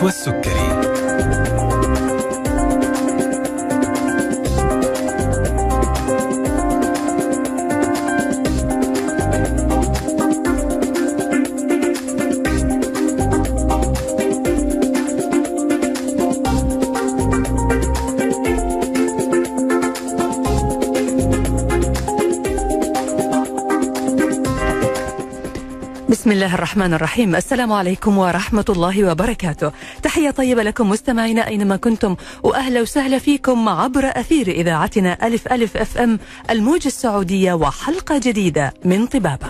النشوى السكري بسم الله الرحمن الرحيم. السلام عليكم ورحمة الله وبركاته. تحية طيبة لكم مستمعينا أينما كنتم وأهلا وسهلا فيكم عبر أثير إذاعتنا ألف ألف أف أم الموجة السعودية وحلقة جديدة من طبابة.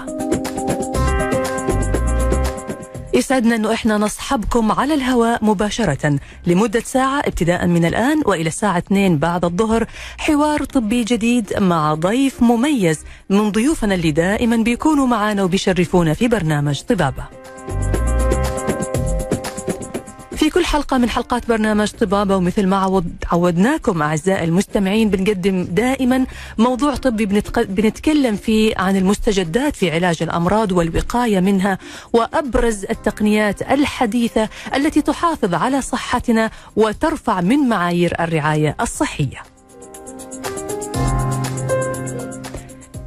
يسعدنا انه إحنا نصحبكم على الهواء مباشرة لمدة ساعة ابتداء من الآن وإلى الساعة 2 بعد الظهر. حوار طبي جديد مع ضيف مميز من ضيوفنا اللي دائما بيكونوا معنا وبيشرفونا في برنامج طبابة. حلقة من حلقات برنامج طبابة ومثل ما عود عودناكم أعزائي المستمعين بنقدم دائما موضوع طبي. بنتكلم فيه عن المستجدات في علاج الأمراض والوقاية منها وأبرز التقنيات الحديثة التي تحافظ على صحتنا وترفع من معايير الرعاية الصحية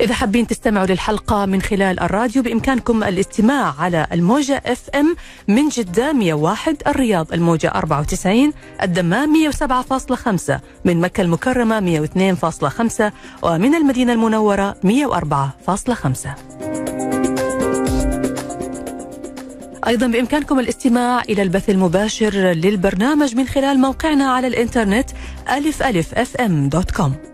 إذا حابين تستمعوا للحلقة من خلال الراديو بإمكانكم الاستماع على الموجة اف ام من جدة 101 الرياض الموجة 94 الدمام 107.5 من مكة المكرمة 102.5 ومن المدينة المنورة 104.5 أيضا بإمكانكم الاستماع إلى البث المباشر للبرنامج من خلال موقعنا على الإنترنت ألف ألف أف أم dot com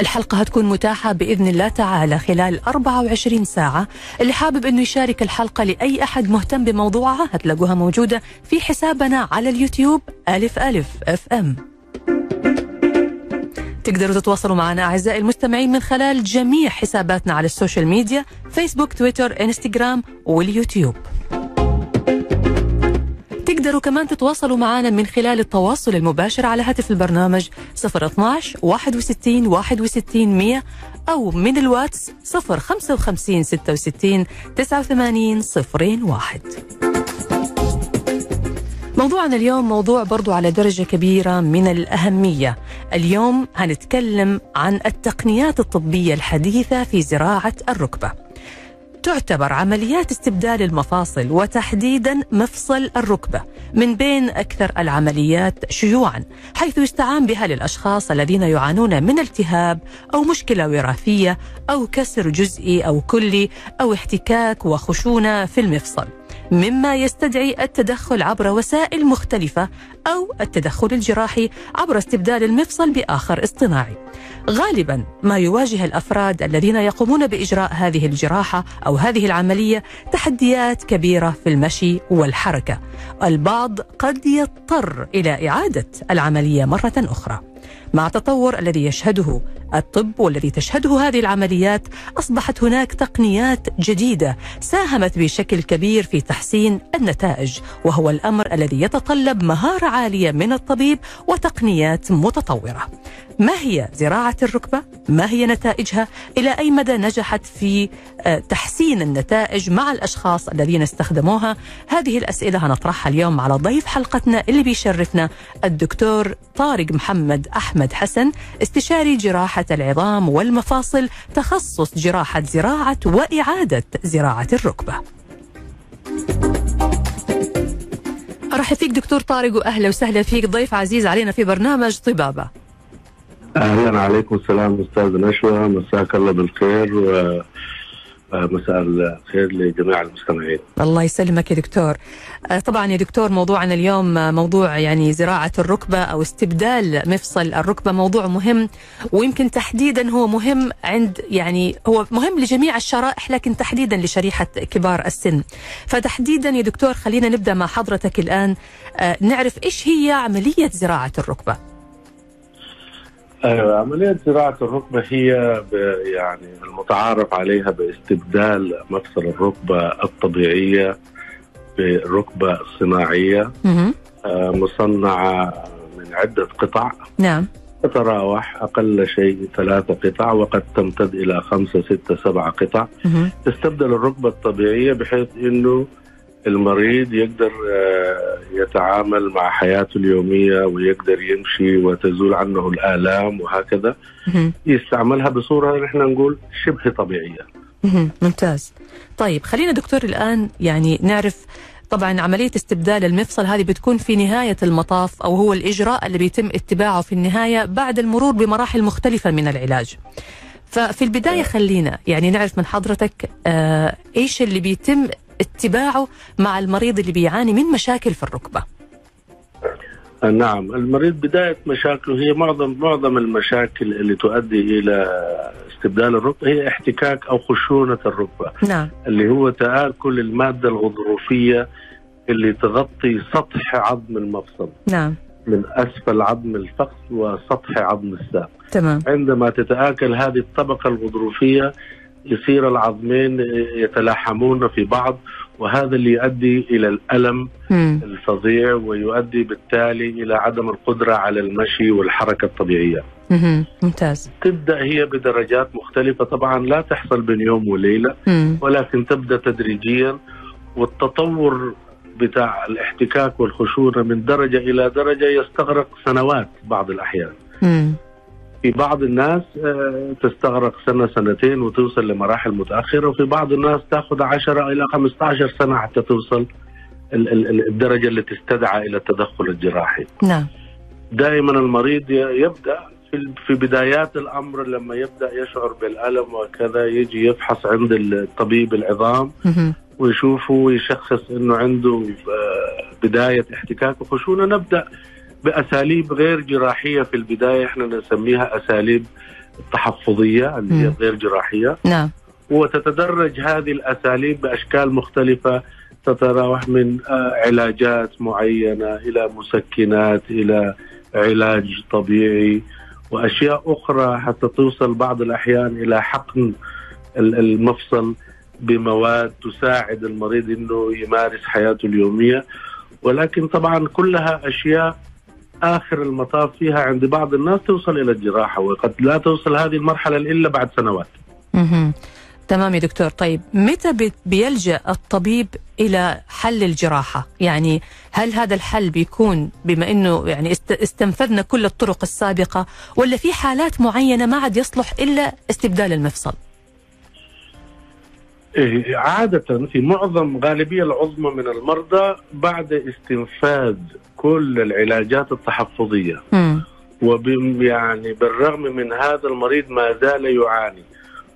الحلقة هتكون متاحة بإذن الله تعالى خلال 24 ساعة. اللي حابب أنه يشارك الحلقة لأي أحد مهتم بموضوعها هتلاقوها موجودة في حسابنا على اليوتيوب ألف ألف أف أم. تقدروا تتواصلوا معنا أعزائي المستمعين من خلال جميع حساباتنا على ال social media فيسبوك تويتر إنستغرام واليوتيوب. تقدروا كمان تتواصلوا معنا من خلال التواصل المباشر على هاتف البرنامج 012 61 61 100 أو من الواتس 055 66 89 01 موضوعنا اليوم موضوع برضو على درجة كبيرة من الأهمية. اليوم هنتكلم عن التقنيات الطبية الحديثة في زراعة الركبة. تعتبر عمليات استبدال المفاصل وتحديدا مفصل الركبة من بين أكثر العمليات شيوعا حيث يستعان بها للأشخاص الذين يعانون من التهاب أو مشكلة وراثية أو كسر جزئي أو كلي أو احتكاك وخشونة في المفصل. مما يستدعي التدخل عبر وسائل مختلفة أو التدخل الجراحي عبر استبدال المفصل بآخر اصطناعي. غالبا ما يواجه الأفراد الذين يقومون بإجراء هذه الجراحة أو هذه العملية تحديات كبيرة في المشي والحركة. البعض قد يضطر إلى إعادة العملية مرة أخرى. مع التطور الذي يشهده الطب والذي تشهده هذه العمليات أصبحت هناك تقنيات جديدة ساهمت بشكل كبير في تحسين النتائج وهو الأمر الذي يتطلب مهارة عالية من الطبيب وتقنيات متطورة. ما هي زراعة الركبة؟ ما هي نتائجها؟ إلى أي مدى نجحت في تحسين النتائج مع الأشخاص الذين استخدموها؟ هذه الأسئلة هنطرحها اليوم على ضيف حلقتنا اللي بيشرفنا الدكتور طارق محمد أحمد حسن استشاري جراحة العظام والمفاصل تخصص جراحة زراعة وإعادة زراعة الركبة. أرحب فيك دكتور طارق وأهلا وسهلا فيك ضيف عزيز علينا في برنامج طبابة. أهلا عليكم. السلام أستاذ نشوى. مساك الله بالخير و مساء الخير لجميع المستمعين. الله يسلمك يا دكتور. طبعا يا دكتور موضوعنا اليوم موضوع يعني زراعة الركبة أو استبدال مفصل الركبة موضوع مهم ويمكن تحديدا هو مهم عند يعني هو مهم لجميع الشرائح لكن تحديدا لشريحة كبار السن. فتحديدا يا دكتور خلينا نبدأ مع حضرتك الآن. نعرف إيش هي عملية زراعة الركبة؟ أيوة عملية زراعة الركبة هي يعني المتعارف عليها باستبدال مفصل الركبة الطبيعية بالركبة الصناعية آه مصنعة من عدة قطع. نعم. تتراوح أقل شيء ثلاثة قطع وقد تمتد إلى خمسة ستة سبعة قطع. مه. تستبدل الركبة الطبيعية بحيث أنه المريض يقدر آه، يتعامل مع حياته اليومية ويقدر يمشي وتزول عنه الآلام وهكذا. يستعملها بصورة نحن نقول شبه طبيعية. ممتاز. طيب خلينا دكتور الآن يعني نعرف طبعا عملية استبدال المفصل هذه بتكون في نهاية المطاف أو هو الإجراء اللي بيتم اتباعه في النهاية بعد المرور بمراحل مختلفة من العلاج. ففي البداية خلينا يعني نعرف من حضرتك آه إيش اللي بيتم اتباعه مع المريض اللي بيعاني من مشاكل في الركبة. آه، نعم المريض بداية مشاكله هي معظم معظم المشاكل اللي تؤدي إلى استبدال الركبة هي احتكاك أو خشونة الركبة. نعم. اللي هو تآكل المادة الغضروفية اللي تغطي سطح عظم المفصل. نعم. من أسفل عظم الفخذ وسطح عظم الساق. تمام. عندما تتآكل هذه الطبقة الغضروفية يصير العظمين يتلاحمون في بعض وهذا اللي يؤدي إلى الألم مم. الفظيع ويؤدي بالتالي إلى عدم القدرة على المشي والحركة الطبيعية مهم. ممتاز تبدأ هي بدرجات مختلفة طبعا لا تحصل بين يوم وليلة مم. ولكن تبدأ تدريجيا والتطور بتاع الاحتكاك والخشونة من درجة إلى درجة يستغرق سنوات بعض الأحيان مم. في بعض الناس آه، تستغرق سنة سنتين وتوصل لمراحل متأخرة وفي بعض الناس تأخذ 10 إلى 15 سنة حتى توصل ال- ال- الدرجة اللي تستدعى إلى التدخل الجراحي. نعم. دائما المريض يبدأ في بدايات الأمر لما يبدأ يشعر بالألم وكذا يجي يفحص عند الطبيب العظام. ويشوفه ويشخص إنه عنده آه، بداية احتكاك. وخشونه نبدأ بأساليب غير جراحية في البداية إحنا نسميها أساليب التحفظيه اللي هي. غير جراحية. نعم. وتتدرج هذه الأساليب بأشكال مختلفة تتراوح من آه، علاجات معينة إلى مسكنات إلى علاج طبيعي وأشياء أخرى حتى توصل بعض الأحيان إلى حقن ال- المفصل بمواد تساعد المريض إنه يمارس حياته اليومية. ولكن طبعا كلها أشياء آخر المطاف فيها عند بعض الناس توصل إلى الجراحة وقد لا توصل هذه المرحلة إلا بعد سنوات. مهم. تمام يا دكتور طيب متى بي- بيلجأ الطبيب إلى حل الجراحة يعني هل هذا الحل بيكون بما أنه يعني است- استنفذنا كل الطرق السابقة ولا في حالات معينة ما عاد يصلح إلا استبدال المفصل عادة في معظم غالبية العظمى من المرضى بعد استنفاذ كل العلاجات التحفظية مم. وب يعني بالرغم من هذا المريض ما زال يعاني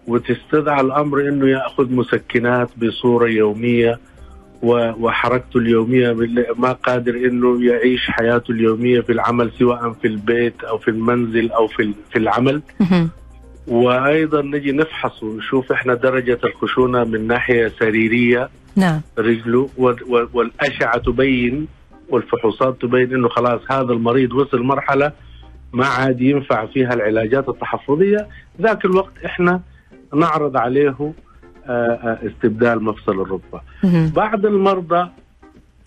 وتستدعى الأمر إنه يأخذ مسكنات بصورة يومية و- وحركته اليومية بال- ما قادر إنه يعيش حياته اليومية في العمل سواء في البيت أو في المنزل أو في ال- في العمل. وأيضا نجي نفحص ونشوف إحنا درجة الخشونة من ناحية سريرية. نعم. رجله وال- وال- والأشعة تبين والفحوصات تبين إنه خلاص هذا المريض وصل مرحلة ما عاد ينفع فيها العلاجات التحفظية. ذاك الوقت إحنا نعرض عليه آه، آه، استبدال مفصل الركبة. بعض المرضى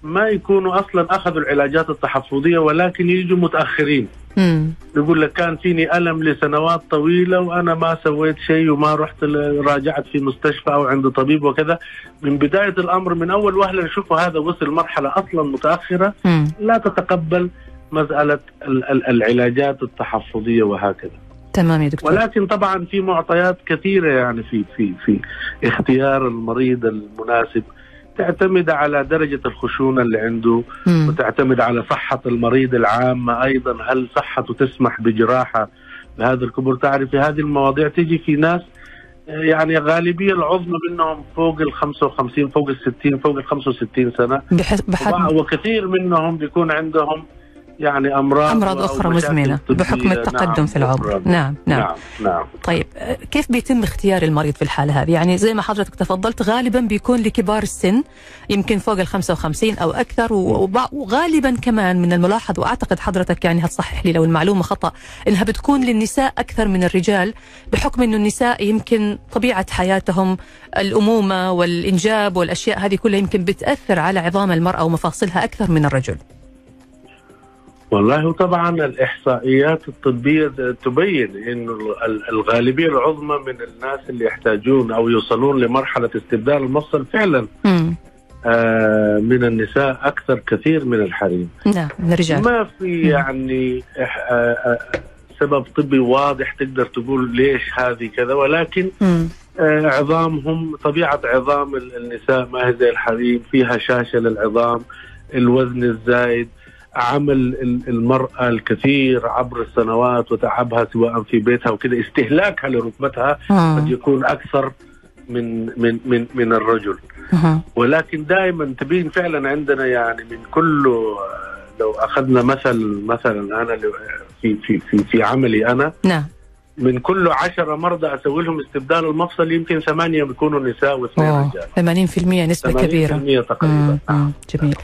ما يكونوا أصلا أخذوا العلاجات التحفظية ولكن يجوا متأخرين. مم. يقول لك كان فيني ألم لسنوات طويلة وأنا ما سويت شيء وما رحت راجعت في مستشفى أو عند طبيب وكذا. من بداية الأمر من أول وهلة نشوفه هذا وصل مرحلة أصلا متأخرة. مم. لا تتقبل مسألة ال- ال- العلاجات التحفظية وهكذا. تمام يا دكتور. ولكن طبعا في معطيات كثيرة يعني في في في اختيار المريض المناسب. تعتمد على درجة الخشونة اللي عنده مم. وتعتمد على صحة المريض العامة أيضا. هل صحته تسمح بجراحة بهذا الكبر؟ تعرفي هذه المواضيع تيجي في ناس يعني غالبية العظمى منهم فوق ال 55 فوق ال 60 فوق ال 65 سنة. بحس بحد وكثير منهم بيكون عندهم يعني أمراض أمراض أو أخرى مشاكل مزمنة طبية. بحكم التقدم نعم، في العمر أخرى. نعم نعم نعم نعم طيب آه، كيف بيتم اختيار المريض في الحالة هذه؟ يعني زي ما حضرتك تفضلت غالبا بيكون لكبار السن يمكن فوق ال 55 أو أكثر و- وبع- وغالبا كمان من الملاحظ وأعتقد حضرتك يعني هتصحح لي لو المعلومة خطأ إنها بتكون للنساء أكثر من الرجال بحكم إنه النساء يمكن طبيعة حياتهم الأمومة والإنجاب والأشياء هذه كلها يمكن بتأثر على عظام المرأة ومفاصلها أكثر من الرجل. والله طبعا الإحصائيات الطبية تبين أنه ال- الغالبية العظمى من الناس اللي يحتاجون أو يوصلون لمرحلة استبدال المفصل فعلا. آه، من النساء أكثر كثير من الحريم نعم من الرجال ما في يعني آه، آه، سبب طبي واضح تقدر تقول ليش هذه كذا ولكن. آه، عظامهم طبيعة عظام ال- النساء ما هي زي الحريم فيها شاشة للعظام الوزن الزايد عمل ال- المرأة الكثير عبر السنوات وتعبها سواء في بيتها وكذا استهلاكها لركبتها قد مم. يكون أكثر من من من من الرجل. ولكن دائما تبين فعلا عندنا يعني من كله لو أخذنا مثل مثلا أنا في في في في عملي أنا نعم من كل عشرة مرضى أسوي لهم استبدال المفصل يمكن ثمانية بيكونوا نساء واثنين. رجال 80% نسبة كبيرة 80% تقريبا مم. مم. جميل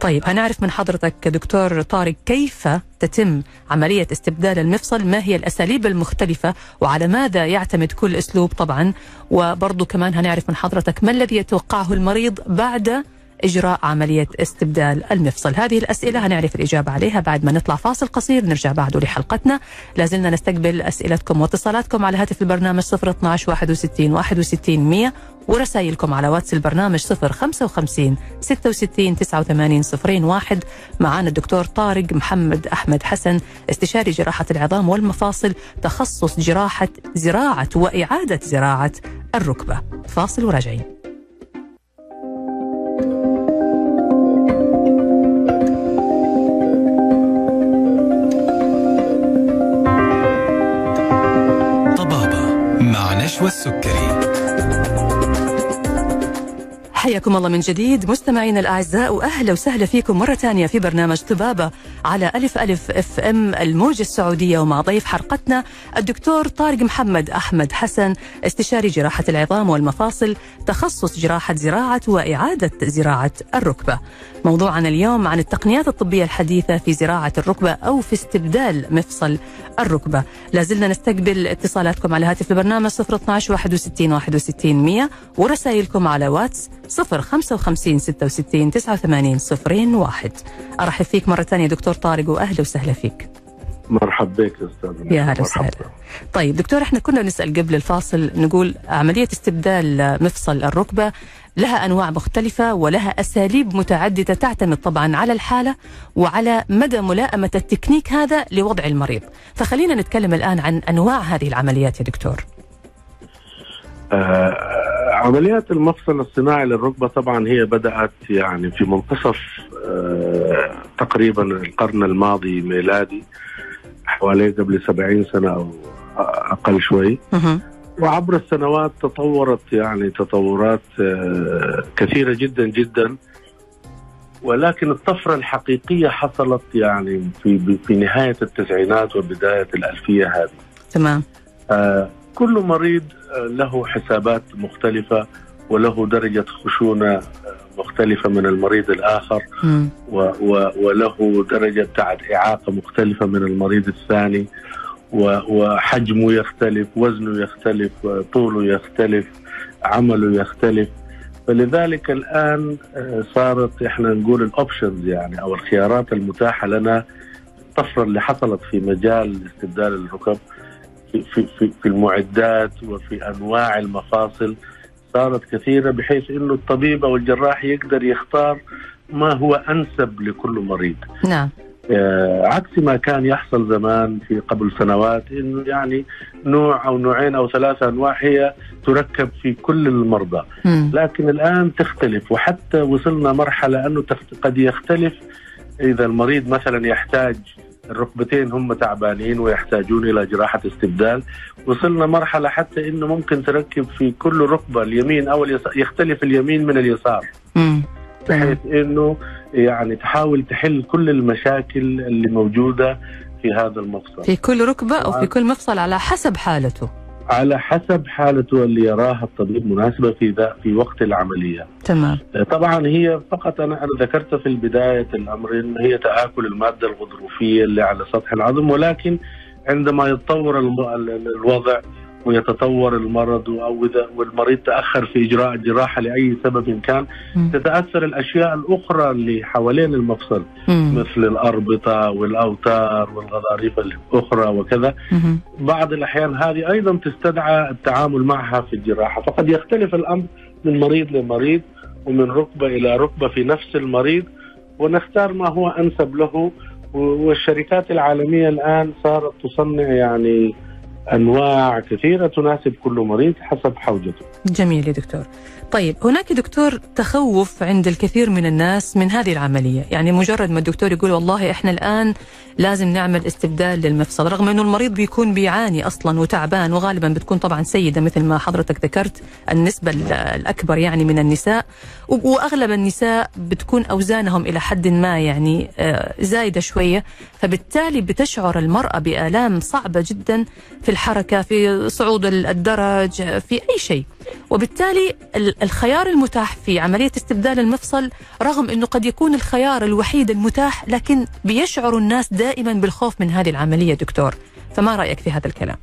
طيب هنعرف من حضرتك دكتور طارق كيف تتم عملية استبدال المفصل ما هي الأساليب المختلفة وعلى ماذا يعتمد كل أسلوب طبعا وبرضو كمان هنعرف من حضرتك ما الذي يتوقعه المريض بعد إجراء عملية استبدال المفصل. هذه الأسئلة هنعرف الإجابة عليها بعد ما نطلع فاصل قصير. نرجع بعده لحلقتنا. لازلنا نستقبل أسئلتكم واتصالاتكم على هاتف البرنامج 012 61 61 100 ورسائلكم على واتس البرنامج 055 66 89 01 معنا الدكتور طارق محمد أحمد حسن استشاري جراحة العظام والمفاصل تخصص جراحة زراعة وإعادة زراعة الركبة. فاصل وراجعين. مع نشوى السكري حياكم الله من جديد مستمعينا الأعزاء وأهلا وسهلا فيكم مرة ثانية في برنامج طبابة على ألف ألف أف أم الموجة السعودية ومع ضيف حلقتنا الدكتور طارق محمد أحمد حسن استشاري جراحة العظام والمفاصل تخصص جراحة زراعة وإعادة زراعة الركبة. موضوعنا اليوم عن التقنيات الطبية الحديثة في زراعة الركبة أو في استبدال مفصل الركبة. لازلنا نستقبل اتصالاتكم على هاتف البرنامج 012 61 61 100 ورسائلكم على واتس 055 66 89 01 أرحب فيك مرة ثانية دكتور طارق وأهلا وسهلا فيك. مرحبا بك أستاذ يا هلا وسهلا. طيب دكتور إحنا كنا نسأل قبل الفاصل نقول عملية استبدال مفصل الركبة لها أنواع مختلفة ولها أساليب متعددة تعتمد طبعا على الحالة وعلى مدى ملائمة التكنيك هذا لوضع المريض. فخلينا نتكلم الآن عن أنواع هذه العمليات يا دكتور. آه عمليات المفصل الصناعي للركبة طبعا هي بدأت يعني في منتصف آه تقريبا القرن الماضي ميلادي. حوالي قبل سبعين سنة أو أقل شوي. وعبر السنوات تطورت يعني تطورات آه كثيرة جدا جدا. ولكن الطفرة الحقيقية حصلت يعني في في نهاية التسعينات وبداية الألفية هذه. تمام. آه، كل مريض آه، له حسابات مختلفة وله درجة خشونة آه، مختلفة من المريض الآخر. و و وله درجة بتاعت إعاقة مختلفة من المريض الثاني. و وحجمه يختلف وزنه يختلف طوله يختلف عمله يختلف. فلذلك الآن آه، صارت إحنا نقول الأوبشنز يعني أو الخيارات المتاحة لنا الطفرة اللي حصلت في مجال استبدال الركب في في في, المعدات وفي أنواع المفاصل. صارت كثيرة بحيث إنه الطبيب أو الجراح يقدر يختار ما هو أنسب لكل مريض. نعم. آه، عكس ما كان يحصل زمان في قبل سنوات انه يعني نوع أو نوعين أو ثلاثة أنواع هي تركب في كل المرضى. مم. لكن الآن تختلف وحتى وصلنا مرحلة أنه قد يختلف إذا المريض مثلا يحتاج الركبتين هم تعبانين ويحتاجون إلى جراحة استبدال. وصلنا مرحلة حتى إنه ممكن تركب في كل ركبة اليمين أو اليسار يختلف اليمين من اليسار. بحيث إنه يعني تحاول تحل كل المشاكل اللي موجودة في هذا المفصل في كل ركبة أو في كل مفصل على حسب حالته. على حسب حالته اللي يراها الطبيب مناسبة في ذا في وقت العملية. تمام. طبعا هي فقط أنا أنا ذكرت في البداية الأمر إن هي تآكل المادة الغضروفية اللي على سطح العظم ولكن عندما يتطور الوضع ويتطور المرض أو إذا والمريض تأخر في إجراء الجراحه لأي سبب كان مم. تتأثر الأشياء الأخرى اللي حوالين المفصل مم. مثل الأربطة والأوتار والغضاريف الأخرى وكذا مم. بعض الأحيان هذه أيضا تستدعى التعامل معها في الجراحة فقد يختلف الأمر من مريض لمريض ومن ركبة إلى ركبة في نفس المريض ونختار ما هو أنسب له والشركات العالمية الآن صارت تصنع يعني أنواع كثيرة تناسب كل مريض حسب حوجته. جميل يا دكتور. طيب هناك دكتور تخوف عند الكثير من الناس من هذه العملية. يعني مجرد ما الدكتور يقول والله إحنا الآن لازم نعمل استبدال للمفصل رغم أنه المريض بيكون بيعاني أصلا وتعبان وغالبا بتكون طبعا سيدة مثل ما حضرتك ذكرت النسبة ال- الأكبر يعني من النساء. و- وأغلب النساء بتكون أوزانهم إلى حد ما يعني آه، زايدة شوية. فبالتالي بتشعر المرأة بآلام صعبة جدا في الحركة في صعود ال- الدرج في أي شيء وبالتالي ال- الخيار المتاح في عملية استبدال المفصل رغم أنه قد يكون الخيار الوحيد المتاح لكن بيشعر الناس دائما بالخوف من هذه العملية دكتور فما رأيك في هذا الكلام؟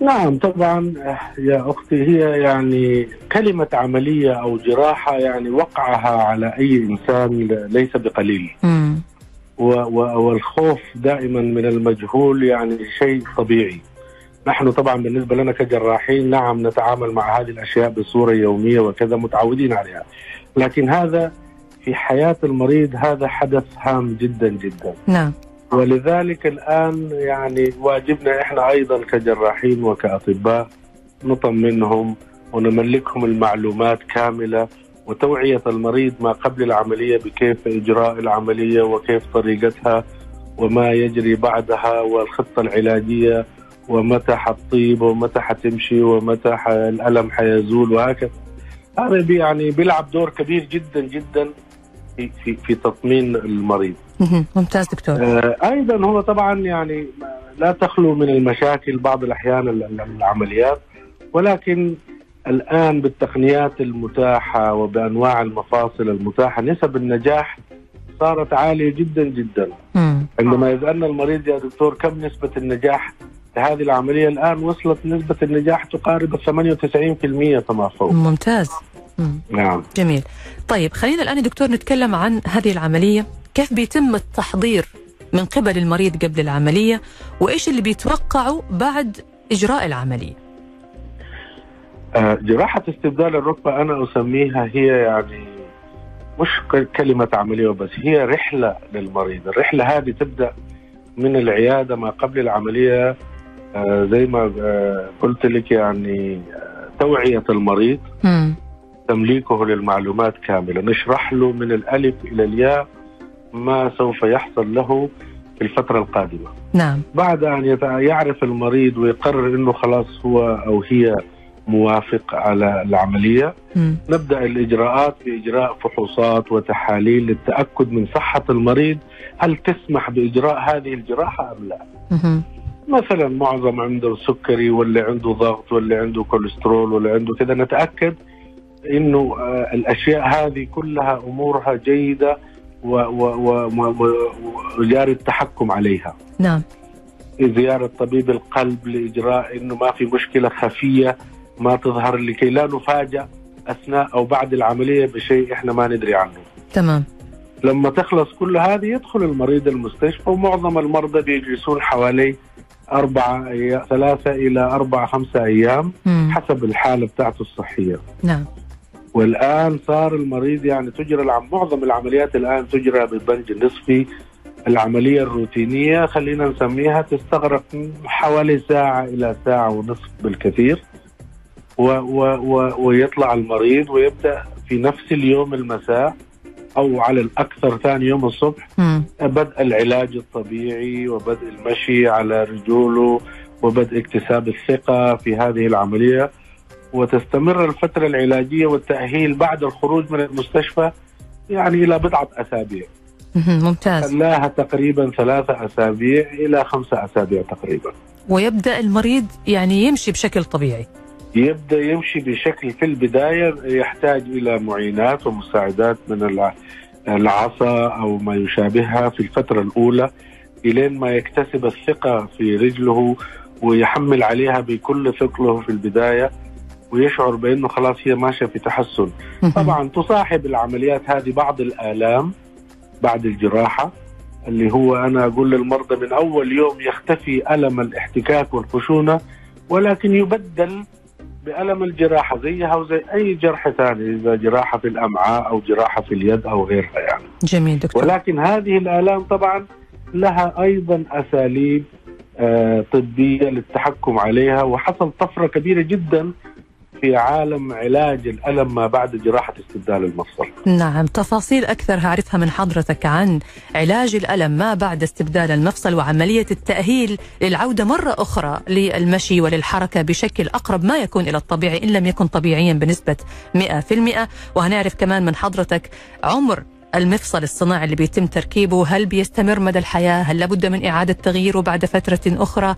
نعم طبعا يا أختي هي يعني كلمة عملية أو جراحة يعني وقعها على أي إنسان ليس بقليل مم. والخوف دائما من المجهول يعني شيء طبيعي. نحن طبعا بالنسبة لنا كجراحين نعم نتعامل مع هذه الأشياء بصورة يومية وكذا متعودين عليها. لكن هذا في حياة المريض هذا حدث هام جدا جدا. نعم ولذلك الآن يعني واجبنا إحنا أيضا كجراحين وكأطباء نطمنهم ونملكهم المعلومات كاملة وتوعية المريض ما قبل العملية بكيف إجراء العملية وكيف طريقتها وما يجري بعدها والخطة العلاجية ومتى حتطيب ومتى حتمشي ومتى الألم حيزول وهكذا. هذا يعني بيلعب دور كبير جدا جدا في في, في تطمين المريض. ممتاز دكتور. آه، أيضا هو طبعا يعني لا تخلو من المشاكل بعض الأحيان ال- ال- العمليات ولكن الآن بالتقنيات المتاحة وبأنواع المفاصل المتاحة نسب النجاح صارت عالية جدا جدا. مم. عندما يسالنا المريض يا دكتور كم نسبة النجاح؟ لهذه العملية الآن وصلت نسبة النجاح تقارب ال 98% فما فوق. ممتاز. مم. نعم. جميل. طيب خلينا الآن يا دكتور نتكلم عن هذه العملية. كيف بيتم التحضير من قبل المريض قبل العملية؟ وإيش اللي بيتوقعه بعد إجراء العملية؟ آه، جراحة استبدال الركبة أنا أسميها هي يعني مش كلمة عملية بس هي رحلة للمريض. الرحلة هذه تبدأ من العيادة ما قبل العملية زي ما آه، قلت لك يعني آه، توعية المريض مم. تمليكه للمعلومات كاملة نشرح له من الألف إلى الياء ما سوف يحصل له في الفترة القادمة نعم بعد أن يعرف المريض ويقرر إنه خلاص هو أو هي موافق على العملية مم. نبدأ الإجراءات بإجراء فحوصات وتحاليل للتأكد من صحة المريض هل تسمح بإجراء هذه الجراحة أم لا مهم. مثلا معظم عنده سكري واللي عنده ضغط واللي عنده كوليسترول واللي عنده كذا نتأكد إنه آه، الأشياء هذه كلها أمورها جيدة و- و- و- و- و- وجاري التحكم عليها. نعم. زيارة طبيب القلب لإجراء أنه ما في مشكلة خفية ما تظهر لكي لا نفاجأ أثناء أو بعد العملية بشيء إحنا ما ندري عنه. تمام. لما تخلص كل هذه يدخل المريض المستشفى ومعظم المرضى بيجلسون حوالي أربعة أيام ثلاثة إلى أربعة خمسة أيام مم. حسب الحالة بتاعته الصحية نعم والآن صار المريض يعني تجرى. معظم العمليات الآن تجرى ببنج نصفي العملية الروتينية خلينا نسميها تستغرق حوالي ساعة إلى ساعة ونصف بالكثير و... و... و... ويطلع المريض ويبدأ في نفس اليوم المساء أو على الأكثر ثاني يوم الصبح مم. بدء العلاج الطبيعي وبدء المشي على رجوله وبدء اكتساب الثقة في هذه العملية وتستمر الفترة العلاجية والتأهيل بعد الخروج من المستشفى يعني إلى بضعة أسابيع مهم. ممتاز خلاها تقريبا ثلاثة أسابيع إلى خمسة أسابيع تقريبا ويبدأ المريض يعني يمشي بشكل طبيعي يبدأ يمشي بشكل في البداية يحتاج إلى معينات ومساعدات من الع- العصا أو ما يشابهها في الفترة الأولى إلين ما يكتسب الثقة في رجله ويحمل عليها بكل ثقله في البداية ويشعر بأنه خلاص هي ماشية في تحسن. طبعا تصاحب العمليات هذه بعض الآلام بعد الجراحة اللي هو أنا أقول للمرضى من أول يوم يختفي ألم الاحتكاك والخشونة ولكن يبدل بألم الجراحة زيها وزي أي جرح ثاني إذا جراحة في الأمعاء أو جراحة في اليد أو غيرها يعني. جميل دكتور. ولكن هذه الآلام طبعا لها أيضا أساليب آه، طبية للتحكم عليها وحصل طفرة كبيرة جدا في عالم علاج الألم ما بعد جراحة استبدال المفصل. نعم تفاصيل أكثر هعرفها من حضرتك عن علاج الألم ما بعد استبدال المفصل وعملية التأهيل للعودة مرة أخرى للمشي وللحركة بشكل أقرب ما يكون إلى الطبيعي إن لم يكن طبيعيا بنسبة 100% وهنعرف كمان من حضرتك عمر المفصل الصناعي اللي بيتم تركيبه هل بيستمر مدى الحياة؟ هل لابد من إعادة تغييره بعد فترة أخرى؟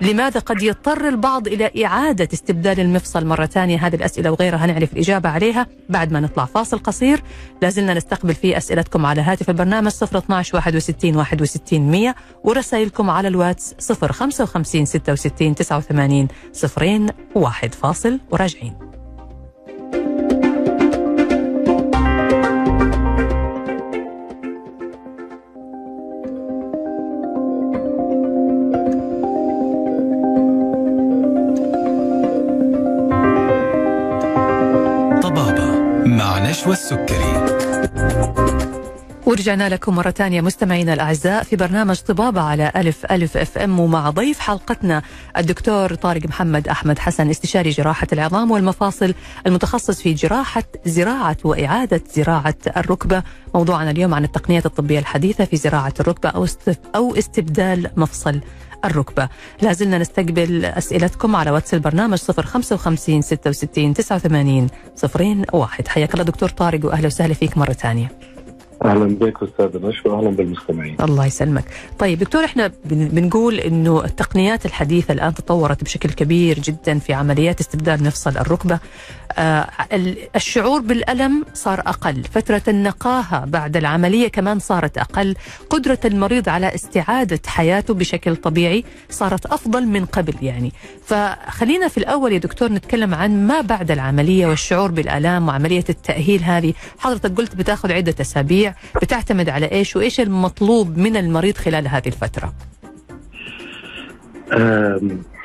لماذا قد يضطر البعض إلى إعادة استبدال المفصل مرة ثانية؟ هذه الأسئلة وغيرها هنعرف الإجابة عليها بعد ما نطلع فاصل قصير. لازلنا نستقبل فيه أسئلتكم على هاتف البرنامج 012 61 61 100 ورسائلكم على الواتس 055 66 89 صفرين واحد. فاصل وراجعين. مع نشوى السكري ورجعنا لكم مرة ثانية مستمعينا الأعزاء في برنامج طبابة على ألف ألف أف إم ومع ضيف حلقتنا الدكتور طارق محمد أحمد حسن استشاري جراحة العظام والمفاصل المتخصص في جراحة زراعة وإعادة زراعة الركبة. موضوعنا اليوم عن التقنيات الطبية الحديثة في زراعة الركبة أو أو استبدال مفصل الركبة. لازلنا نستقبل أسئلتكم على واتس البرنامج 055 66 89 صفرين واحد. حياك الله دكتور طارق وأهلا وسهلا فيك مرة ثانية. أهلا بك أستاذ نشوى أهلا بالمستمعين. الله يسلمك. طيب دكتور إحنا بن- بنقول إنه التقنيات الحديثة الآن تطورت بشكل كبير جدا في عمليات استبدال مفصل الركبة. آه ال- الشعور بالألم صار أقل فترة النقاهة بعد العملية كمان صارت أقل قدرة المريض على استعادة حياته بشكل طبيعي صارت أفضل من قبل يعني. فخلينا في الأول يا دكتور نتكلم عن ما بعد العملية والشعور بالالام وعملية التأهيل هذه. حضرتك قلت بتاخذ عدة أسابيع بتعتمد على إيش وإيش المطلوب من المريض خلال هذه الفترة؟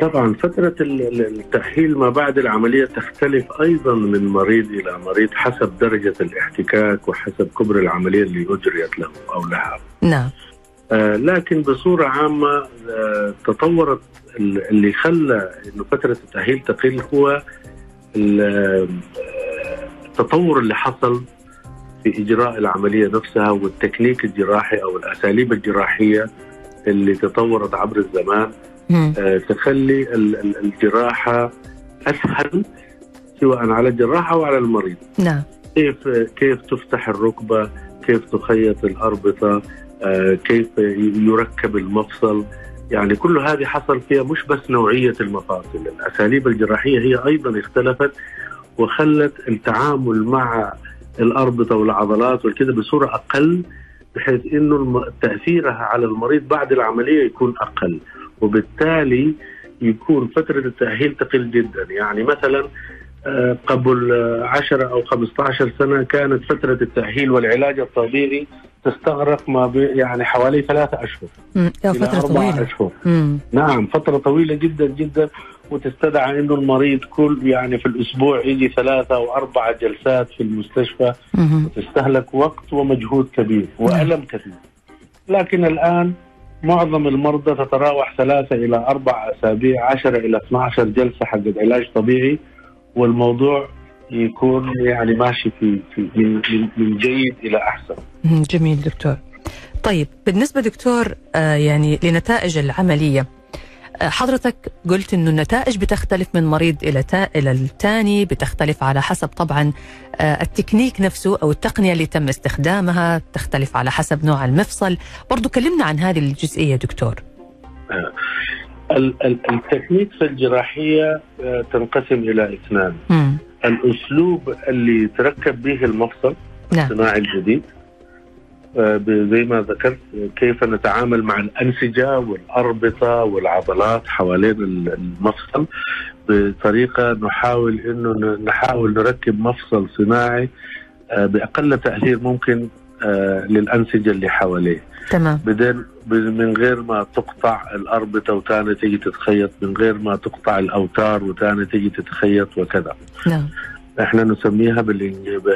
طبعا فترة ال- ال- التأهيل ما بعد العملية تختلف أيضا من مريض إلى مريض حسب درجة الاحتكاك وحسب كبر العملية اللي أجريت له أو لها. نعم. آه، لكن بصورة عامة آه، تطورت ال- اللي خلى إنه فترة التأهيل تقل هو آه، التطور اللي حصل في إجراء العملية نفسها والتكنيك الجراحي أو الأساليب الجراحية اللي تطورت عبر الزمان. آه، تخلي ال- ال- الجراحة أسهل سواء على الجراح أو على المريض. نعم. كيف كيف تفتح الركبة، كيف تخيط الأربطة، آه، كيف يركب المفصل، يعني كل هذه حصل فيها مش بس نوعية المفاصل، الأساليب الجراحية هي أيضا اختلفت وخلت التعامل مع الاربطه والعضلات والكذا بصورة أقل بحيث إنه تاثيرها على المريض بعد العملية يكون أقل، وبالتالي يكون فترة التأهيل تقل جدا، يعني مثلا آه، قبل آه، 10 أو 15 سنة كانت فترة التأهيل والعلاج الطبيعي تستغرق ما يعني حوالي ثلاثة أشهر. فترة طويلة. أشهر. مم. نعم فترة طويلة جدا جدا. وتستدعى إنه المريض كل يعني في الأسبوع يجي ثلاثة أو أربع جلسات في المستشفى. وتستهلك وقت ومجهود كبير وألم كثير لكن الآن معظم المرضى تتراوح ثلاثة إلى أربع أسابيع 10 إلى 12 جلسة حق علاج طبيعي والموضوع يكون يعني ماشي في, في من, من, من جيد إلى أحسن مم. جميل دكتور طيب بالنسبة دكتور آه يعني لنتائج العملية حضرتك قلت إنه النتائج بتختلف من مريض إلى تا... إلى الثاني بتختلف على حسب طبعا آه، التكنيك نفسه أو التقنية اللي تم استخدامها تختلف على حسب نوع المفصل. برضو كلمنا عن هذه الجزئية دكتور. ال- التكنيك في الجراحية آه، تنقسم إلى اثنان. مم. الأسلوب اللي تركب به المفصل نعم. الصناعي الجديد آه، زي ما ذكرت كيف نتعامل مع الأنسجة والأربطة والعضلات حوالين ال- المفصل بطريقة نحاول إنه ن- نحاول نركب مفصل صناعي آه، بأقل تأثير ممكن آه، للأنسجة اللي حواليه. تمام. بعدين من غير ما تقطع الأربطة وتاني تيجي تتخيط من غير ما تقطع الأوتار وتاني تيجي تتخيط وكذا. نعم. إحنا نسميها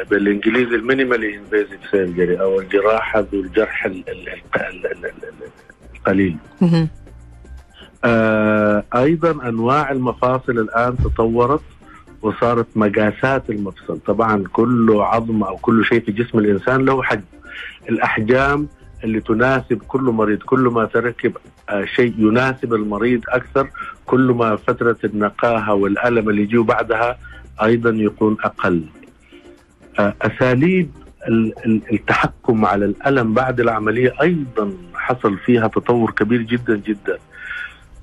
بالإنجليزي ال minimally invasive surgery أو الجراحة ذو الجرح ال- ال- ال- ال- ال- ال- القليل. آه أيضا أنواع المفاصل الآن تطورت وصارت مقاسات المفصل. طبعا كل عظم أو كل شيء في جسم الإنسان له حجم. الأحجام اللي تناسب كل مريض كل ما تركب آه شيء يناسب المريض أكثر كل ما فترة النقاهة والألم اللي يجيه بعدها أيضا يكون أقل. آه أساليب ال- ال- التحكم على الألم بعد العملية أيضا حصل فيها تطور كبير جدا جدا.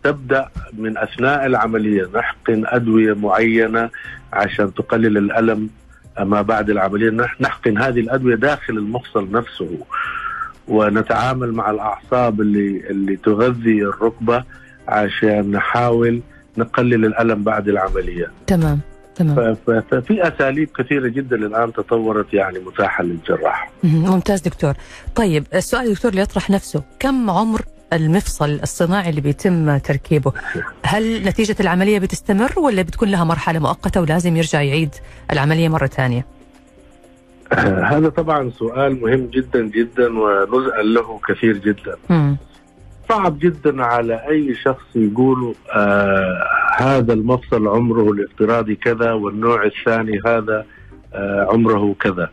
تبدأ من أثناء العملية نحقن أدوية معينة عشان تقلل الألم. ما بعد العملية نح- نحقن هذه الأدوية داخل المفصل نفسه. ونتعامل مع الأعصاب اللي اللي تغذي الركبة عشان نحاول نقلل الألم بعد العملية. تمام. تمام. ففي أساليب كثيرة جدا الآن تطورت يعني متاحة للجراح. ممتاز دكتور. طيب السؤال دكتور اللي يطرح نفسه كم عمر المفصل الصناعي اللي بيتم تركيبه؟ هل نتيجة العملية بتستمر ولا بتكون لها مرحلة مؤقتة ولازم يرجع يعيد العملية مرة ثانية؟ هذا طبعا سؤال مهم جدا جدا ونسأل له كثير جدا. صعب جدا على أي شخص يقول آه هذا المفصل عمره الافتراضي كذا والنوع الثاني هذا آه عمره كذا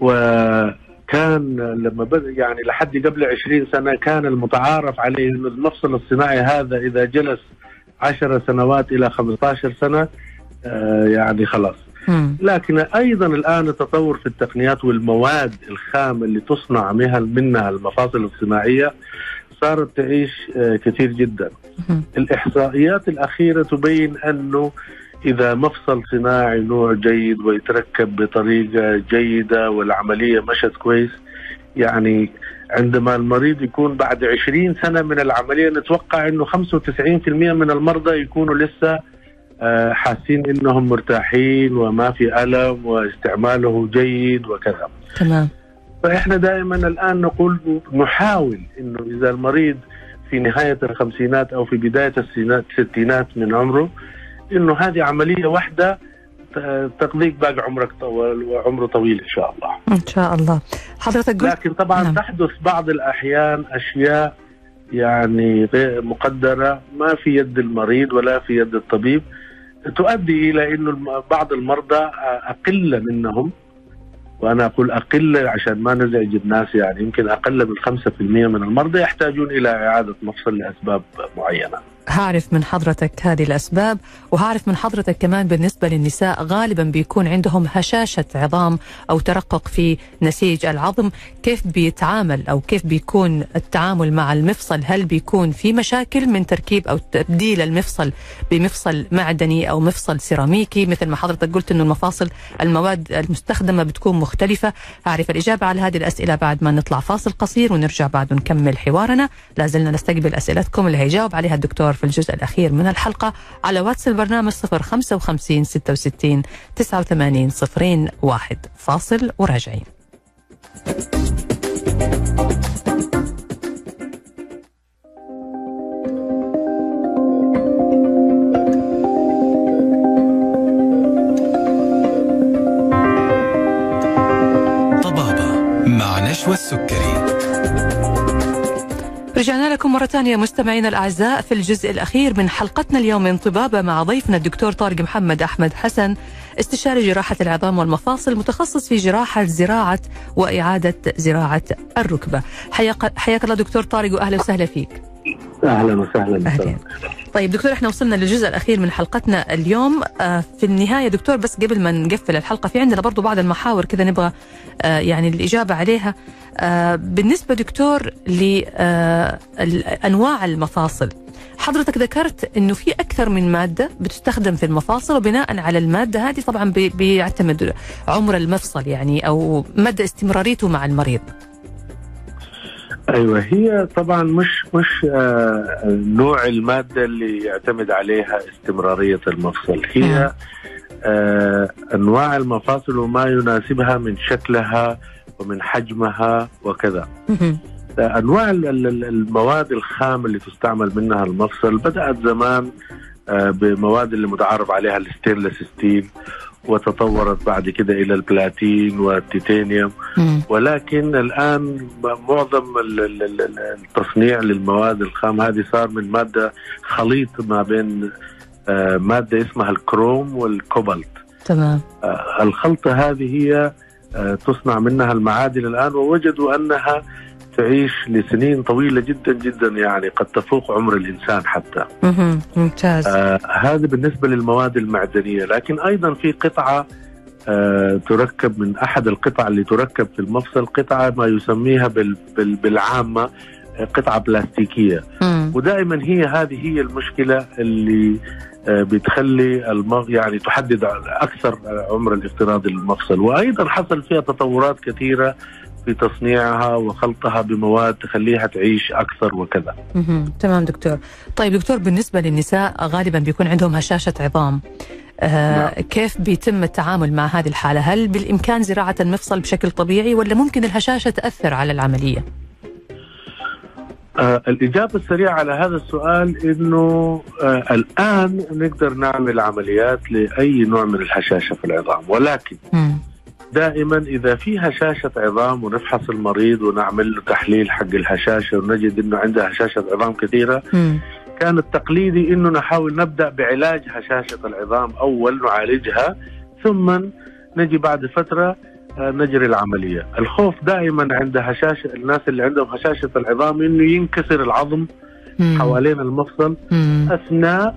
وكان لما بدا يعني لحد قبل 20 سنة كان المتعارف عليه إنه المفصل الصناعي هذا إذا جلس 10 سنوات إلى 15 سنة آه يعني خلاص. لكن أيضا الآن التطور في التقنيات والمواد الخام اللي تصنع منها منها المفاصل الصناعية صارت تعيش آه، كثير جدا. مهم. الإحصائيات الأخيرة تبين أنه إذا مفصل صناعي نوع جيد ويتركب بطريقة جيدة والعملية مشت كويس يعني عندما المريض يكون بعد 20 سنة من العملية نتوقع إنه 95% من المرضى يكونوا لسه آه، حاسين إنهم مرتاحين وما في ألم واستعماله جيد وكذا. تمام فإحنا دائما الآن نقول نحاول إنه إذا المريض في نهاية الخمسينات أو في بداية السينات- الستينات من عمره إنه هذه عملية واحدة ت- تقضيك باقي عمرك طوال وعمره طويل إن شاء الله. إن شاء الله حضرتك قلت لكن طبعا نعم. تحدث بعض الأحيان أشياء يعني غير مقدرة ما في يد المريض ولا في يد الطبيب تؤدي إلى إنه الم- بعض المرضى أقل منهم وأنا أقول أقل عشان ما نزعج الناس يعني يمكن أقل من 5% من المرضى يحتاجون إلى إعادة مفصل لأسباب معينة. هعرف من حضرتك هذه الأسباب وهعرف من حضرتك كمان بالنسبة للنساء غالبا بيكون عندهم هشاشة عظام أو ترقق في نسيج العظم. كيف بيتعامل أو كيف بيكون التعامل مع المفصل؟ هل بيكون في مشاكل من تركيب أو تبديل المفصل بمفصل معدني أو مفصل سيراميكي؟ مثل ما حضرتك قلت أنه المفاصل المواد المستخدمة بتكون مختلفة. أعرف الإجابة على هذه الأسئلة بعد ما نطلع فاصل قصير ونرجع بعد نكمل حوارنا. لازلنا نستقبل أسئلتكم اللي هيجاوب عليها الدكتور في الجزء الأخير من الحلقة على واتس البرنامج 055 66 89 صفرين واحد. فاصل وراجعين. طبابة مع نشوى السكري. رجعنا لكم مرة ثانية مستمعينا الأعزاء في الجزء الأخير من حلقتنا اليوم من طبابة مع ضيفنا الدكتور طارق محمد أحمد حسن استشاري جراحة العظام والمفاصل متخصص في جراحة زراعة وإعادة زراعة الركبة. حياك, الله دكتور طارق وأهلا وسهلا فيك. أهلا وسهلا أهلا. طيب دكتور إحنا وصلنا للجزء الأخير من حلقتنا اليوم. آه في النهاية دكتور بس قبل ما نقفل الحلقة في عندنا برضو بعض المحاور كذا نبغى آه يعني الإجابة عليها. آه بالنسبة دكتور لانواع المفاصل حضرتك ذكرت إنه في أكثر من مادة بتستخدم في المفاصل وبناء على المادة هذه طبعا بي- بيعتمد عمر المفصل يعني أو مدى استمراريته مع المريض. أيوه هي طبعا مش مش آه نوع المادة اللي يعتمد عليها استمرارية المفصل. هي آه أنواع المفاصل وما يناسبها من شكلها ومن حجمها وكذا. مهم. أنواع ال- ال- المواد الخام اللي تستعمل منها المفصل بدأت زمان آه، بمواد اللي متعارف عليها ال stainless steel وتطورت بعد كده إلى البلاتين والتيتانيوم. ولكن الآن معظم ال- ال- ال- التصنيع للمواد الخام هذه صار من مادة خليط ما بين آه، مادة اسمها الكروم والكوبالت. تمام. آه، الخلطة هذه هي آه، تصنع منها المعادن الآن ووجدوا أنها تعيش لسنين طويلة جدا جدا يعني قد تفوق عمر الإنسان حتى. ممتاز. آه هذا بالنسبة للمواد المعدنية. لكن أيضا في قطعة آه تركب من أحد القطع اللي تركب في المفصل قطعة ما يسميها بال بال بالعامة آه، قطعة بلاستيكية. مم. ودائما هي هذه هي المشكلة اللي آه، بتخلي المغ يعني تحدد أكثر عمر الافتراضي للمفصل. وأيضا حصل فيها تطورات كثيرة. في تصنيعها وخلطها بمواد تخليها تعيش أكثر وكذا. مهم. تمام دكتور طيب دكتور بالنسبة للنساء غالبا بيكون عندهم هشاشة عظام آه نعم. كيف بيتم التعامل مع هذه الحالة هل بالإمكان زراعة المفصل بشكل طبيعي ولا ممكن الهشاشة تأثر على العملية آه الإجابة السريعة على هذا السؤال إنه آه الآن نقدر نعمل عمليات لأي نوع من الهشاشة في العظام ولكن مم. دائما إذا في هشاشة عظام ونفحص المريض ونعمل له تحليل حق الهشاشة ونجد إنه عنده هشاشة عظام كثيرة مم. كان التقليدي إنه نحاول نبدأ بعلاج هشاشة العظام أول نعالجها ثم نجي بعد فترة آه، نجري العملية، الخوف دائما عند هشاشة الناس اللي عندهم هشاشة العظام إنه ينكسر العظم مم. حوالين المفصل مم. أثناء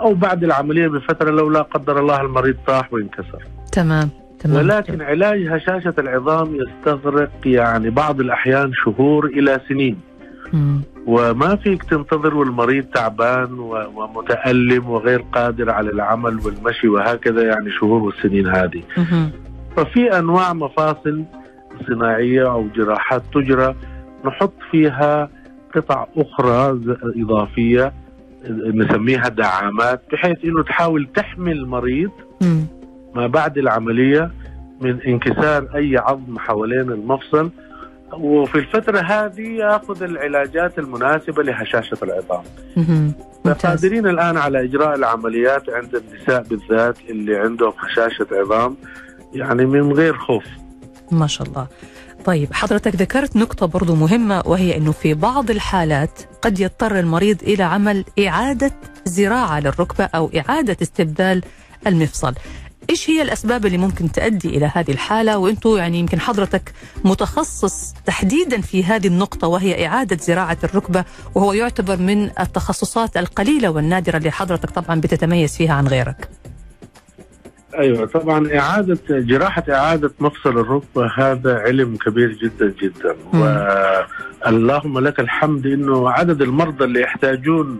أو بعد العملية بفترة لو لا قدر الله المريض طاح وانكسر. تمام تمام ولكن علاج هشاشة العظام يستغرق يعني بعض الأحيان شهور إلى سنين. مم. وما فيك تنتظر والمريض تعبان ومتألم وغير قادر على العمل والمشي وهكذا يعني شهور والسنين هذه مهم. ففي أنواع مفاصل صناعية أو جراحات تجرى نحط فيها قطع أخرى إضافية نسميها دعامات بحيث أنه تحاول تحمي المريض مم. ما بعد العملية من انكسار أي عظم حوالين المفصل. وفي الفترة هذه يأخذ العلاجات المناسبة لهشاشة العظام. قادرين الآن على إجراء العمليات عند النساء بالذات اللي عندهم هشاشة عظام يعني من غير خوف. ما شاء الله. طيب حضرتك ذكرت نقطة برضو مهمة وهي أنه في بعض الحالات قد يضطر المريض إلى عمل إعادة زراعة للركبة أو إعادة استبدال المفصل. إيش هي الأسباب اللي ممكن تؤدي إلى هذه الحالة؟ وأنتوا يعني يمكن حضرتك متخصص تحديدا في هذه النقطة وهي إعادة زراعة الركبة وهو يعتبر من التخصصات القليلة والنادرة اللي حضرتك طبعا بتتميز فيها عن غيرك. أيوة طبعا إعادة جراحة إعادة مفصل الركبة هذا علم كبير جدا جدا. مم. واللهم لك الحمد إنه عدد المرضى اللي يحتاجون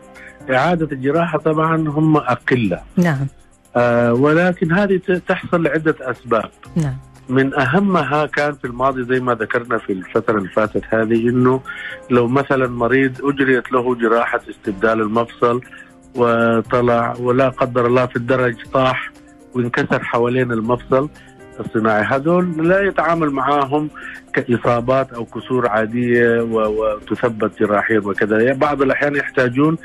إعادة الجراحة طبعا هم أقلة. نعم. آه ولكن هذه تحصل لعدة أسباب. نعم. من أهمها كان في الماضي زي ما ذكرنا في الفترة اللي فاتت هذه إنه لو مثلا مريض أجريت له جراحة استبدال المفصل وطلع ولا قدر الله في الدرج طاح وانكسر حوالين المفصل الصناعي. هذول لا يتعامل معاهم كإصابات أو كسور عادية و- وتثبت جراحيا وكذا. بعض الأحيان يحتاجون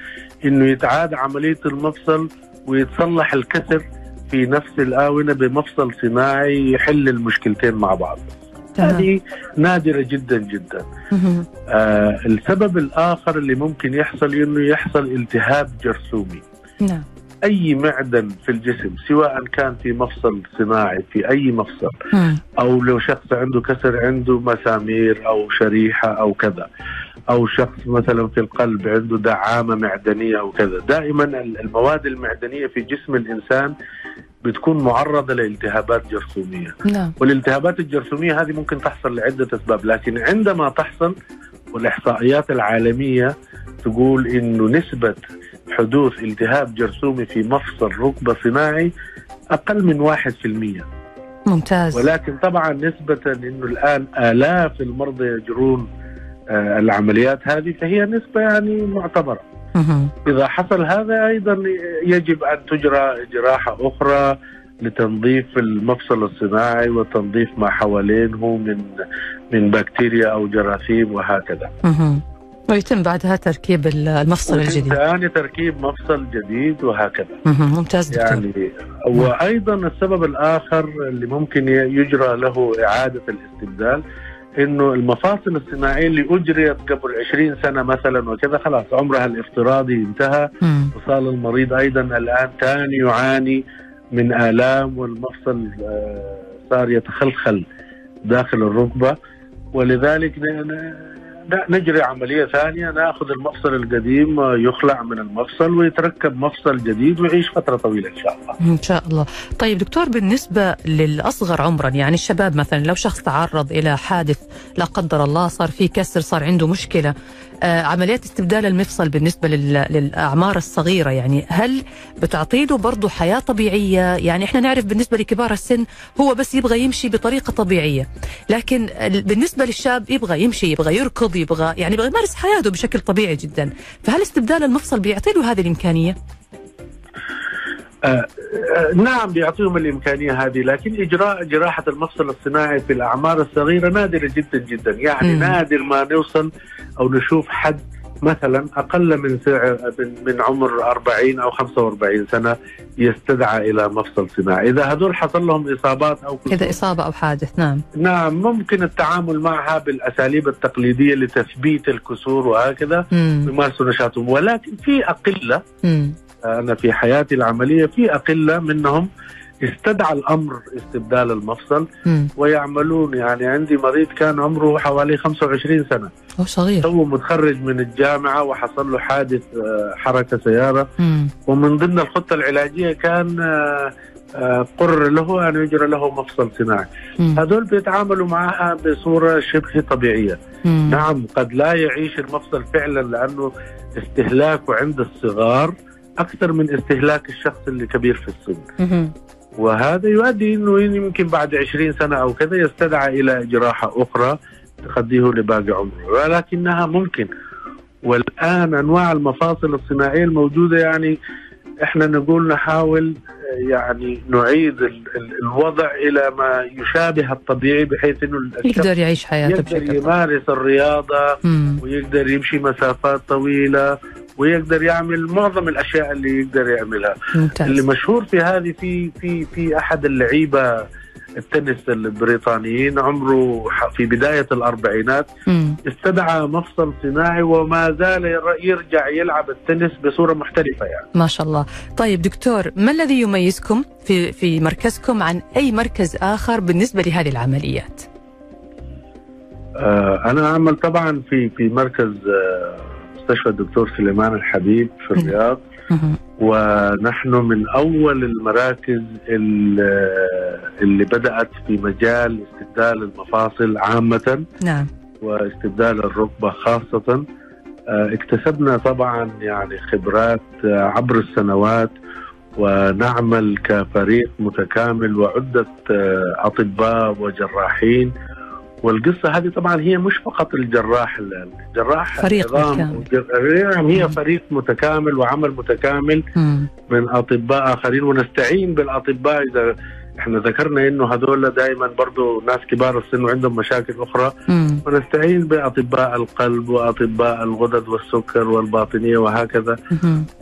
إنه يتعاد عملية المفصل ويتصلح الكسر في نفس الآونة بمفصل صناعي يحل المشكلتين مع بعض. هذه نادرة جدا جدا. آه السبب الآخر اللي ممكن يحصل إنه يحصل التهاب جرثومي. نعم. أي معدن في الجسم سواء كان في مفصل صناعي في أي مفصل. أو لو شخص عنده كسر عنده مسامير أو شريحة أو كذا أو شخص مثلا في القلب عنده دعامة معدنية أو كذا. دائما المواد المعدنية في جسم الإنسان بتكون معرضة لالتهابات جرثومية. نعم. والالتهابات الجرثومية هذه ممكن تحصل لعدة أسباب لكن عندما تحصل والإحصائيات العالمية تقول إنه نسبة حدوث التهاب جرثومي في مفصل ركبة صناعي أقل من واحد في المية ممتاز ولكن طبعا نسبة إنه الآن آلاف المرضى يجرون آه، العمليات هذه فهي نسبة يعني معتبرة. إذا حصل هذا أيضا يجب أن تجرى جراحة أخرى لتنظيف المفصل الصناعي وتنظيف ما حوالينه من من بكتيريا أو جراثيم وهكذا. ويتم بعدها تركيب المفصل الجديد ثاني تركيب مفصل جديد وهكذا. ممتاز دكتور يعني وأيضا السبب الآخر اللي ممكن يجرى له إعادة الاستبدال إنه المفاصل الصناعية اللي أجريت قبل 20 سنة مثلا وكذا خلاص عمرها الافتراضي انتهى. وصار المريض أيضا الآن ثاني يعاني من آلام والمفصل آه، صار يتخلخل داخل الركبة ولذلك نجري عملية ثانية ناخذ المفصل القديم آه، يخلع من المفصل ويتركب مفصل جديد ويعيش فترة طويلة إن شاء الله. إن شاء الله طيب دكتور بالنسبة للأصغر عمرا يعني الشباب مثلا لو شخص تعرض إلى حادث لا قدر الله صار في كسر صار عنده مشكلة آه عمليات استبدال المفصل بالنسبة لل... للأعمار الصغيرة. يعني هل بتعطي له برضه حياة طبيعية؟ يعني إحنا نعرف بالنسبة لكبار السن هو بس يبغى يمشي بطريقة طبيعية لكن ال- بالنسبة للشاب يبغى يمشي يبغى يركض يبغى يعني يبغى يمارس حياته بشكل طبيعي جدا. فهل استبدال المفصل بيعطي له هذه الإمكانية؟ آه، نعم بيعطيهم الإمكانية هذه لكن إجراء جراحة المفصل الصناعي في الأعمار الصغيرة نادره جدا جدا يعني مم. نادر ما نوصل أو نشوف حد مثلا أقل من سع- من, عمر 40 أو 45 سنة يستدعى إلى مفصل صناعي، إذا هذول حصل لهم إصابات أو إذا إصابة أو حادث نعم نعم ممكن التعامل معها بالأساليب التقليدية لتثبيت الكسور وهكذا. يمارسوا نشاطهم ولكن في أقلة مم. أنا في حياتي العملية في أقلة منهم استدعى الأمر استبدال المفصل مم. ويعملون يعني عندي مريض كان عمره حوالي 25 سنة هو صغير تو متخرج من الجامعة وحصل له حادث آه، حركة سيارة مم. ومن ضمن الخطة العلاجية كان آه، آه، قرر له أن يجرى له مفصل صناعي. هذول بيتعاملوا معها بصورة شبه طبيعية مم. نعم قد لا يعيش المفصل فعلا لأنه استهلاكه عند الصغار أكثر من استهلاك الشخص اللي كبير في السن. وهذا يؤدي إنه يمكن بعد 20 سنة أو كذا يستدعى إلى جراحة أخرى تخديه لباقي عمره ولكنها ممكن والآن أنواع المفاصل الصناعية الموجودة يعني إحنا نقول نحاول يعني نعيد ال- ال- الوضع إلى ما يشابه الطبيعي بحيث إنه يقدر يعيش حياته يقدر يمارس الرياضة مم. ويقدر يمشي مسافات طويلة ويقدر يعمل معظم الأشياء اللي يقدر يعملها. اللي ممتاز مشهور في هذه في في في أحد اللعيبة التنس البريطانيين عمره في بداية الأربعينات مم. استدعى مفصل صناعي وما زال ير- يرجع يلعب التنس بصورة محترفه يعني. ما شاء الله. طيب دكتور ما الذي يميزكم في في مركزكم عن أي مركز آخر بالنسبة لهذه العمليات؟ آه أنا أعمل طبعا في في مركز آه مستشفى الدكتور سليمان الحبيب في. الرياض. ونحن من أول المراكز ال- اللي بدأت في مجال استبدال المفاصل عامة نعم واستبدال الركبة خاصة آه، اكتسبنا طبعا يعني خبرات آه، عبر السنوات ونعمل كفريق متكامل وعدة آه، أطباء وجراحين والقصة هذه طبعا هي مش فقط الجراح الجراح فريق متكامل. نعم هي فريق متكامل وعمل متكامل مم. من أطباء آخرين ونستعين بالأطباء إذا إحنا ذكرنا إنه هذول دائما برضو ناس كبار السن وعندهم مشاكل أخرى مم. ونستعين بأطباء القلب وأطباء الغدد والسكر والباطنية وهكذا.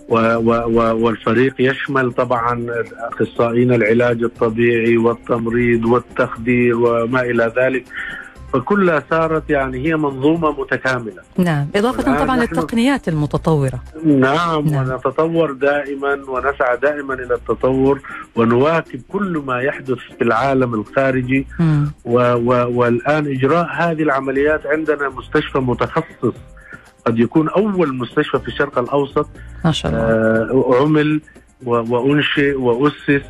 و و و والفريق يشمل طبعا أخصائيين العلاج الطبيعي والتمريض والتخدير وما إلى ذلك فكلها صارت يعني هي منظومة متكاملة. نعم إضافة طبعا للتقنيات المتطورة. نعم, نعم. ونتطور دائما ونسعى دائما إلى التطور ونواكب كل ما يحدث في العالم الخارجي. و و والآن إجراء هذه العمليات عندنا مستشفى متخصص. قد يكون أول مستشفى في الشرق الأوسط. ما شاء الله. آه عمل وأنشئ وأسس.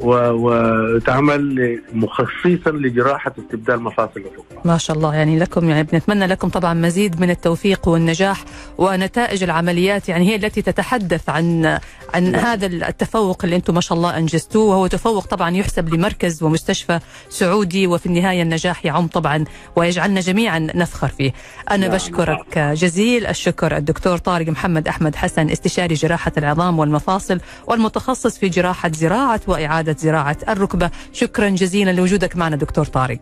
وتعمل مخصصا لجراحة استبدال مفاصل الركبة. ما شاء الله يعني لكم يعني بنتمنى لكم طبعا مزيد من التوفيق والنجاح ونتائج العمليات يعني هي التي تتحدث عن عن هذا التفوق اللي أنتم ما شاء الله أنجزتوه وهو تفوق طبعا يحسب لمركز ومستشفى سعودي وفي النهاية النجاح يعم طبعا ويجعلنا جميعا نفخر فيه. أنا نعم. بشكرك جزيل الشكر الدكتور طارق محمد أحمد حسن استشاري جراحة العظام والمفاصل والمتخصص في جراحة زراعة وإعادة زراعة الركبة، شكرا جزيلا لوجودك معنا دكتور طارق.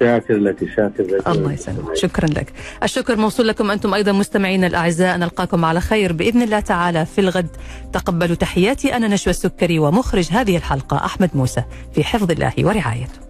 شاكر لك شاكر لك. الله يسلمك. شكرا لك. الشكر موصول لكم أنتم أيضا مستمعينا الأعزاء. نلقاكم على خير بإذن الله تعالى في الغد. تقبلوا تحياتي أنا نشوى السكري ومخرج هذه الحلقة أحمد موسى في حفظ الله ورعايته.